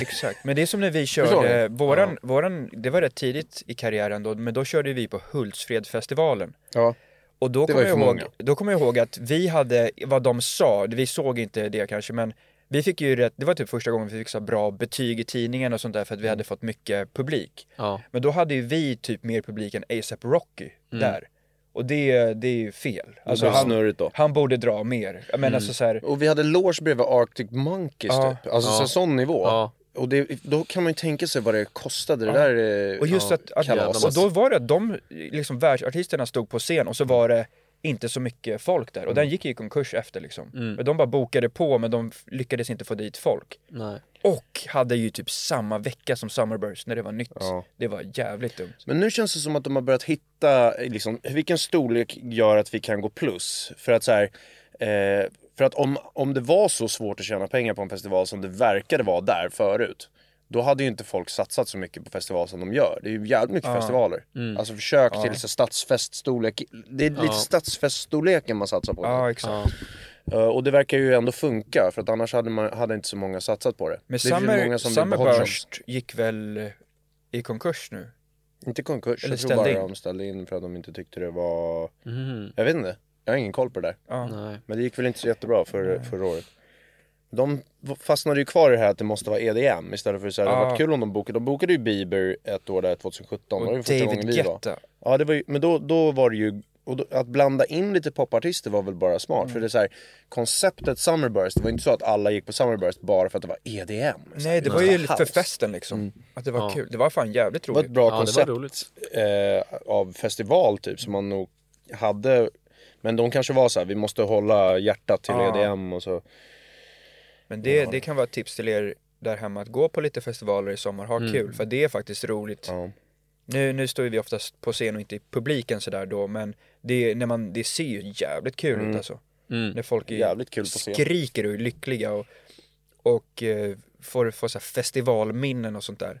Exakt, men det är som när vi körde, våran, våran, det var rätt tidigt i karriären då, men då körde vi på Hultsfredsfestivalen. Ja. Och då kommer jag, ihåg, många. då kommer jag ihåg att vi hade, vad de sa, vi såg inte det kanske men vi fick ju rätt, det var typ första gången vi fick så bra betyg i tidningen och sånt där för att vi hade fått mycket publik. Ja. Men då hade ju vi typ mer publik än ASAP Rocky Mm. där. Och det, det är ju fel. Alltså, han, han borde dra mer. Jag menar alltså så här, Och vi hade loge bredvid Arctic Monkeys Ja. typ. Alltså så sån nivå. Ja. Och det, då kan man ju tänka sig vad det kostade det där eh, Och just ja, att, att kalaset. och då var det att de, liksom världsartisterna stod på scen och så var det inte så mycket folk där och den gick ju i konkurs efter liksom. Men de bara bokade på men de lyckades inte få dit folk. Nej. Och hade ju typ samma vecka som Summerburst när det var nytt. Ja. Det var jävligt dumt. Men nu känns det som att de har börjat hitta, liksom, vilken storlek gör att vi kan gå plus? För att så här, eh, för att om, om det var så svårt att tjäna pengar på en festival som det verkade vara där förut. Då hade ju inte folk satsat så mycket på festival som de gör. Det är ju jävligt mycket festivaler. Alltså försök till så stadsfeststorlek. Det är lite stadsfeststorleken man satsar på. Ja exakt. Eh, och det verkar ju ändå funka för att annars hade, man, hade inte så många satsat på det. Men det Summer. Summerburst gick väl eh, i konkurs nu? Inte konkurs, Eller jag tror bara in. de ställde in för att de inte tyckte det var... Mhm. Jag vet inte, jag har ingen koll på det där. Ja. Nej. Men det gick väl inte så jättebra för, förra året. De fastnade ju kvar i det här att det måste vara EDM istället för så här, det hade varit kul om de bokade. De bokade ju Bieber ett år där 2017. det var ju Och första David gången vi var. Guetta. Ja, det var ju, men då, då var det ju, och då, att blanda in lite popartister var väl bara smart. Mm. För det är så här, konceptet Summerburst, det var inte så att alla gick på Summerburst bara för att det var EDM. Nej här, det var ju house. för festen liksom. Att det var Ja. kul. Det var fan jävligt Det var ett roligt. bra Ja, koncept roligt. eh, av festival typ som man nog hade. Men de kanske var så här, vi måste hålla hjärtat till Ja. EDM och så. Men det, det kan vara ett tips till er där hemma att gå på lite festivaler i sommar, ha kul. För det är faktiskt roligt. Ja. Nu, nu står ju vi oftast på scen och inte i publiken sådär då men det, när man, det ser ju jävligt kul ut alltså. Mm. När folk är, Jävligt kul på scen. skriker och är lyckliga och, och eh, får, får så här festivalminnen och sånt där.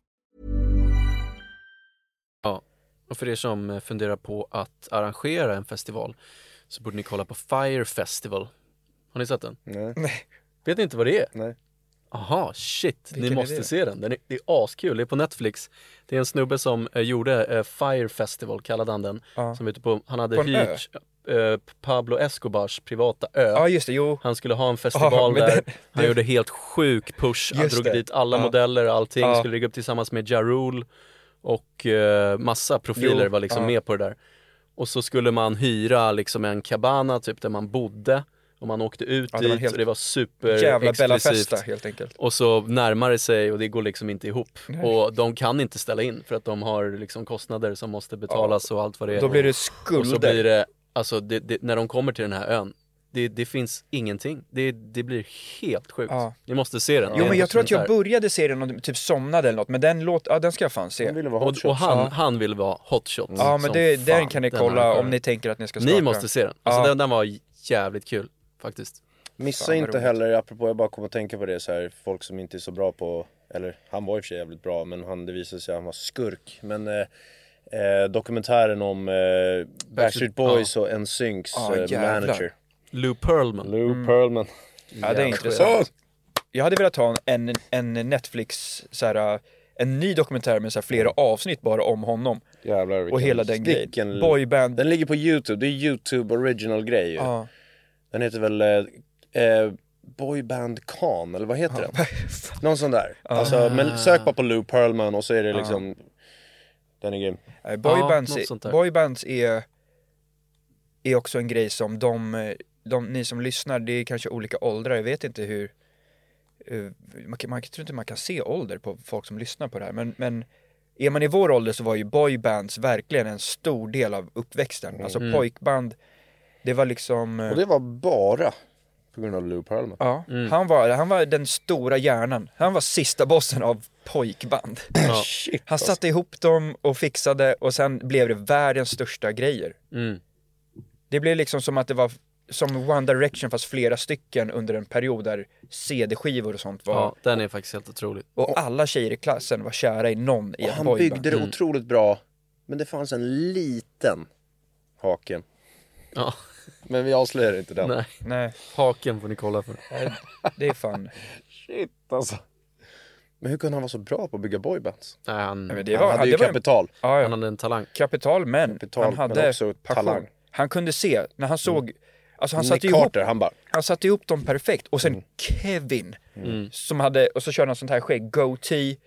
Och för er som eh, funderar på att arrangera en festival så borde ni kolla på Fire Festival. Har ni sett den? Nej. Vet ni inte vad det är? Nej. Aha, shit, Vilken ni måste se den. den är, det är askul, det är på Netflix. Det är en snubbe som eh, gjorde eh, Fire Festival, kallade han den. Ja. Som ute på, han hade På hyrt eh, Pablo Escobars privata ö. Ja just det, jo. Han skulle ha en festival Ja, där, det- han det- gjorde helt sjuk push, han drog det. dit alla modeller och allting, skulle ligga upp tillsammans med Ja Rule och eh, massa profiler Jo, var liksom ja. med på det där. Och så skulle man hyra liksom en cabana typ där man bodde och man åkte ut Ja, det var dit helt och det var super Jävla Bella. Festa helt enkelt. Och så närmar det sig och det går liksom inte ihop. Och de kan inte ställa in för att de har liksom kostnader som måste betalas och allt vad det är. Då blir det och så skulder. blir det, alltså det, det, när de kommer till den här ön, det, det finns ingenting. Det, det blir helt sjukt. Ja. Ni måste se den. Jo en men jag tror att jag började se den och typ somnade eller något, men den låt, ja den ska jag fan se. Ville och, och han, Ja. han vill vara hot shots Ja men det, fan, den kan ni kolla om ni tänker att ni ska starta Ni måste se den. Alltså Ja. den, den var jävligt kul faktiskt. Missa Fan, inte roligt. heller, apropå jag bara kommer att tänka på det så här, folk som inte är så bra på, eller han var i och för sig jävligt bra men han, det visade sig att han var skurk. Men eh, eh, dokumentären om eh, Backstreet Boys och NSYNCs Ja, eh, jävlar. manager. Lou Pearlman. Lou Pearlman. Ja, det är intressant. Jag hade velat ha en, en Netflix, så här, en ny dokumentär med så här, flera avsnitt bara om honom. Jävlar Och hela den grejen. Boyband. Den ligger på Youtube, det är Youtube original grej ju. Ja. Den heter väl eh, eh, Boyband Khan, eller vad heter den? Någon sån där. Alltså, men sök bara på Lou Pearlman och så är det liksom Den är grym. Nej, Boybands, är- där. boybands är, är också en grej som de, eh, de, ni som lyssnar, det är kanske olika åldrar, jag vet inte hur eh, man, man, jag tror inte man kan se ålder på folk som lyssnar på det här men, men är man i vår ålder så var ju boybands verkligen en stor del av uppväxten. Alltså pojkband, det var liksom eh, Och det var bara på grund av Lou Pearlman. Ja, han, var, han var den stora hjärnan. Han var sista bossen av pojkband. Shit, Han alltså. satte ihop dem och fixade och sen blev det världens största grejer. Mm. Det blev liksom som att det var som One Direction fast flera stycken under en period där CD-skivor och sånt var. Ja, den är faktiskt helt otrolig. Och alla tjejer i klassen var kära i någon i ett han boyband. byggde det otroligt bra. Men det fanns en liten hake. Ja, Men vi avslöjar inte den. nej. Nej, Haken får ni kolla för. det är fan. Shit alltså. Men hur kunde han vara så bra på att bygga boybands? Nej, han, Nej, men det Han var, hade ju det var en, kapital. ja, han ja, hade en talang. kapital men Kapital, han men hade också passion. talang. Han kunde se, när han såg, alltså han satte ihop Carter, han bara Han satte ihop dem perfekt och sen Kevin som hade, och så körde han sånt här skägg, goatee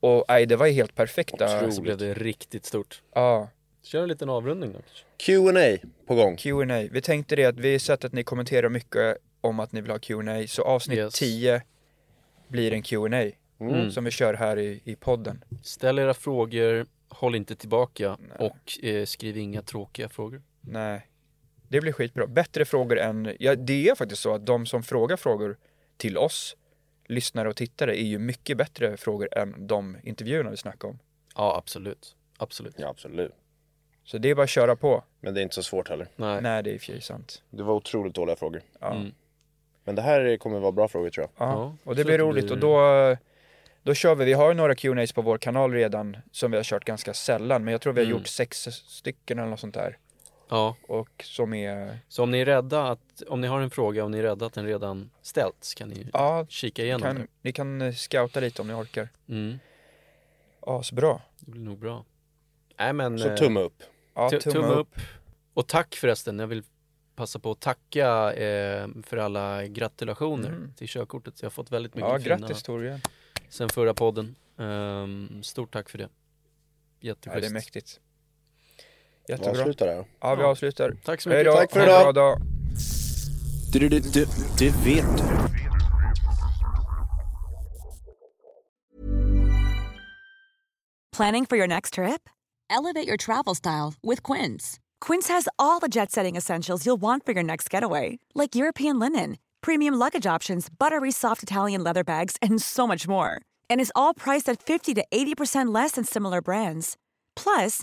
och nej det var ju helt perfekta. Så blev det riktigt stort. Ja, Kör en liten avrundning då. Q&A på gång. Q&A. Vi tänkte det att vi har sett att ni kommenterar mycket om att ni vill ha Q&A så avsnitt Yes. 10 blir en Q&A som vi kör här i, i podden. Ställ era frågor, håll inte tillbaka och eh, skriv inga tråkiga frågor. Nej, det blir skitbra. Bättre frågor än, ja det är faktiskt så att de som frågar frågor till oss, lyssnare och tittare, är ju mycket bättre frågor än de intervjuerna vi snackar om. Ja, absolut. Absolut. Ja absolut. Så det är bara att köra på. Men det är inte så svårt heller. Nej. Nej, det är i och för sig sant. Det var otroligt dåliga frågor. Ja. Mm. Men det här kommer vara bra frågor tror jag. Ja, Ja, och det blir roligt blir- och då, då kör vi, vi har ju några Q&As på vår kanal redan som vi har kört ganska sällan men jag tror vi har Mm. gjort sex stycken eller något sånt där. Ja, Och som är, så om ni är rädda att, om ni har en fråga och ni är rädda att den redan ställts kan ni ja, kika igenom kan, ni kan eh, scouta lite om ni orkar. det. Mm, Ja, så bra. det blir nog bra. Nej men, Så eh, tumme upp. Ja, tu- tumme upp. Och tack förresten, jag vill passa på att tacka eh, för alla gratulationer Mm. till körkortet. Jag har fått väldigt mycket Ja, fina grattis Torbjörn. sen förra podden. Ehm, stort tack för det. Ja, Jätteschysst. det är mäktigt. Vi Jättebra. avslutar där. Ja, vi Ja. avslutar. Tack så mycket. då. Tack för idag. bra dag. Det, det, det, det vet du. Planning for your next trip? Elevate your travel style with Quince. Quince has all the jet setting essentials you'll want for your next getaway, like European linen, premium luggage options, buttery soft Italian leather bags, and so much more. And is all priced at 50 to 80% less than similar brands. Plus,